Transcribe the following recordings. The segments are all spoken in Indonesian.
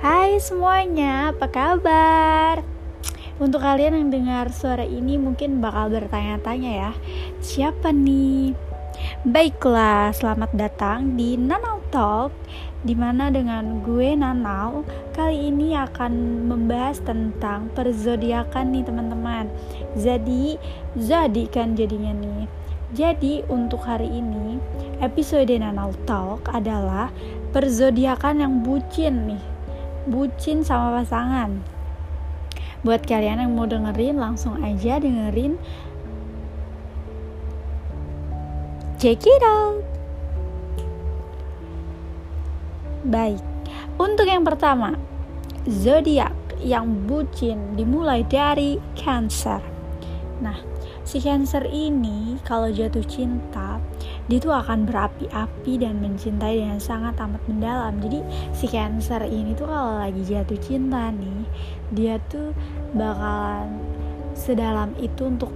Hai semuanya, apa kabar? Untuk kalian yang dengar suara ini mungkin bakal bertanya-tanya ya Siapa nih? Baiklah, selamat datang di Nanau Talk Di mana dengan gue Nanau Kali ini akan membahas tentang perzodiakan nih teman-teman Jadi, kan jadinya nih jadi untuk hari ini episode Nanau Talk adalah perzodiakan yang bucin nih Bucin sama pasangan. Buat kalian yang mau dengerin langsung aja dengerin. Check it out. Baik, untuk yang pertama Zodiak yang bucin dimulai dari Cancer. Nah, si Cancer ini kalau jatuh cinta dia tuh akan berapi-api dan mencintai dengan sangat amat mendalam. Jadi si cancer ini tuh kalau lagi jatuh cinta nih dia tuh bakalan sedalam itu untuk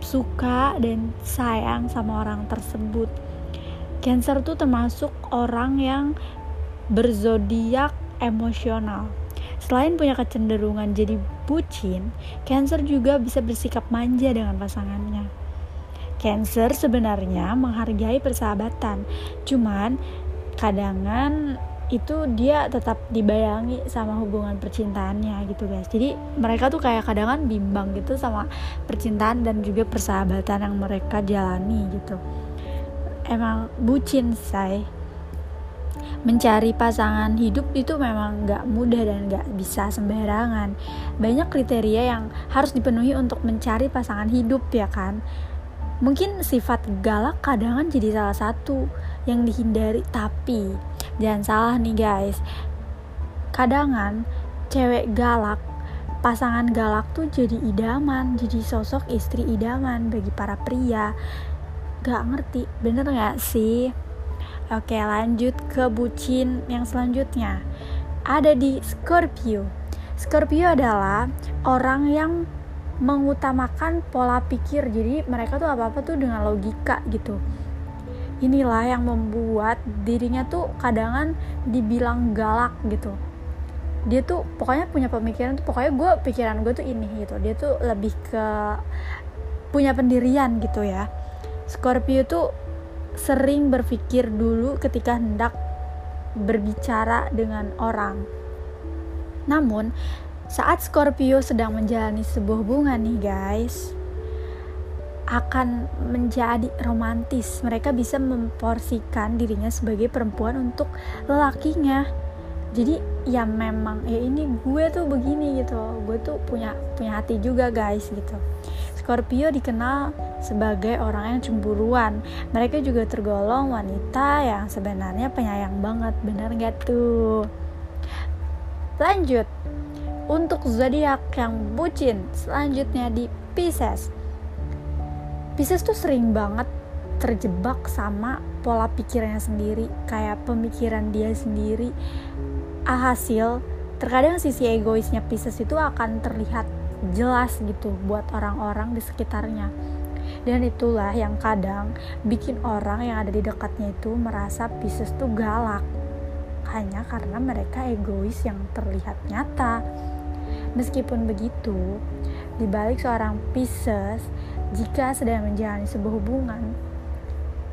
suka dan sayang sama orang tersebut. Cancer tuh termasuk orang yang berzodiak emosional. Selain punya kecenderungan jadi bucin, Cancer juga bisa bersikap manja dengan pasangannya. Cancer sebenarnya menghargai persahabatan, cuman kadangan itu dia tetap dibayangi sama hubungan percintaannya gitu guys. Jadi mereka tuh kayak kadangan bimbang gitu sama percintaan dan juga persahabatan yang mereka jalani gitu. Emang bucin say mencari pasangan hidup itu memang gak mudah dan gak bisa sembarangan. Banyak kriteria yang harus dipenuhi untuk mencari pasangan hidup ya kan? Mungkin sifat galak kadang jadi salah satu yang dihindari tapi jangan salah nih guys. Kadangan cewek galak pasangan galak tuh jadi idaman jadi sosok istri idaman bagi para pria. Gak ngerti bener gak sih oke lanjut ke bucin yang selanjutnya. Ada di Scorpio. Scorpio adalah orang yang mengutamakan pola pikir. Jadi mereka tuh apa apa tuh dengan logika gitu. Inilah yang membuat dirinya tuh kadangan dibilang galak gitu. Dia tuh pokoknya punya pemikiran tuh pokoknya gue pikiran gue tuh ini gitu. Dia tuh lebih ke punya pendirian gitu ya. Scorpio tuh sering berpikir dulu ketika hendak berbicara dengan orang namun saat Scorpio sedang menjalani sebuah hubungan nih guys, akan menjadi romantis. Mereka bisa memporsikan dirinya sebagai perempuan untuk lelakinya. Jadi ya memang ya ini gue tuh begini gitu. Gue tuh punya punya hati juga guys gitu. Scorpio dikenal sebagai orang yang cemburuan. Mereka juga tergolong wanita yang sebenarnya penyayang banget. Bener gak tuh? Lanjut, untuk zodiak yang bucin, selanjutnya di Pisces. Pisces tuh sering banget terjebak sama pola pikirnya sendiri, kayak pemikiran dia sendiri. Alhasil, terkadang sisi egoisnya Pisces itu akan terlihat jelas gitu buat orang-orang di sekitarnya. Dan itulah yang kadang bikin orang yang ada di dekatnya itu merasa Pisces tuh galak. Hanya karena mereka egois yang terlihat nyata Meskipun begitu, di balik seorang Pisces, jika sedang menjalani sebuah hubungan,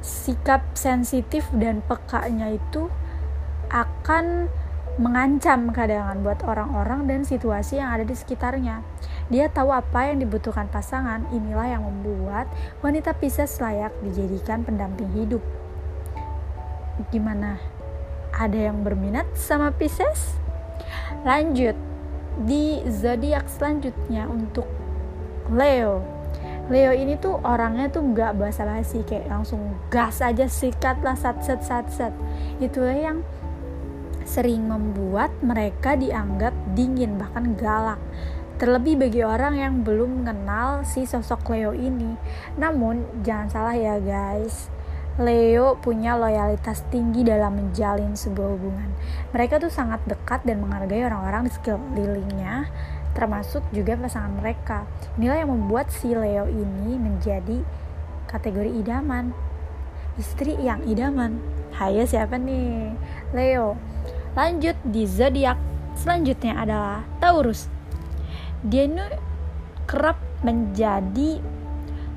sikap sensitif dan pekanya itu akan mengancam keadaan buat orang-orang dan situasi yang ada di sekitarnya. Dia tahu apa yang dibutuhkan pasangan, inilah yang membuat wanita Pisces layak dijadikan pendamping hidup. Gimana? Ada yang berminat sama Pisces? Lanjut, di zodiak selanjutnya untuk Leo Leo ini tuh orangnya tuh nggak basa-basi kayak langsung gas aja sikat lah sat sat sat sat itulah yang sering membuat mereka dianggap dingin bahkan galak terlebih bagi orang yang belum mengenal si sosok Leo ini namun jangan salah ya guys Leo punya loyalitas tinggi dalam menjalin sebuah hubungan. Mereka tuh sangat dekat dan menghargai orang-orang di sekelilingnya, termasuk juga pasangan mereka. Inilah yang membuat si Leo ini menjadi kategori idaman. Istri yang idaman. Hayo siapa nih? Leo. Lanjut di zodiak selanjutnya adalah Taurus dia ini kerap menjadi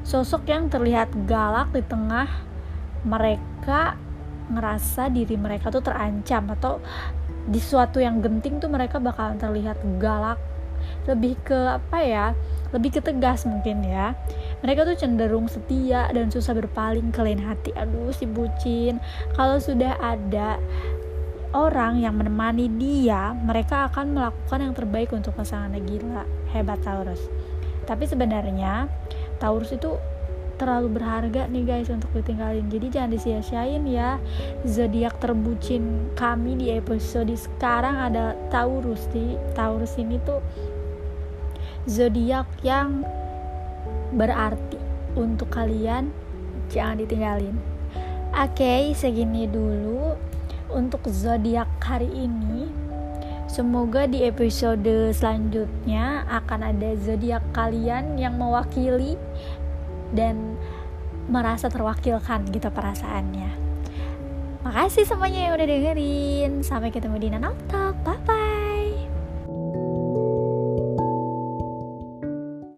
sosok yang terlihat galak di tengah mereka ngerasa diri mereka tuh terancam atau di suatu yang genting tuh mereka bakalan terlihat galak. Lebih ke apa ya? Lebih ke tegas mungkin ya. Mereka tuh cenderung setia dan susah berpaling ke lain hati. Aduh si bucin. Kalau sudah ada orang yang menemani dia mereka akan melakukan yang terbaik untuk pasangannya gila. Hebat Taurus. Tapi sebenarnya Taurus itu terlalu berharga nih guys untuk ditinggalin. Jadi jangan disia-siain ya. Zodiak terbucin kami di episode sekarang ada Taurus di Taurus ini tuh zodiak yang berarti untuk kalian jangan ditinggalin. Oke okay, segini dulu untuk zodiak hari ini Semoga di episode selanjutnya akan ada zodiak kalian yang mewakili dan merasa terwakilkan gitu perasaannya. Makasih semuanya yang udah dengerin. Sampai ketemu di Nanok Talk. Bye bye.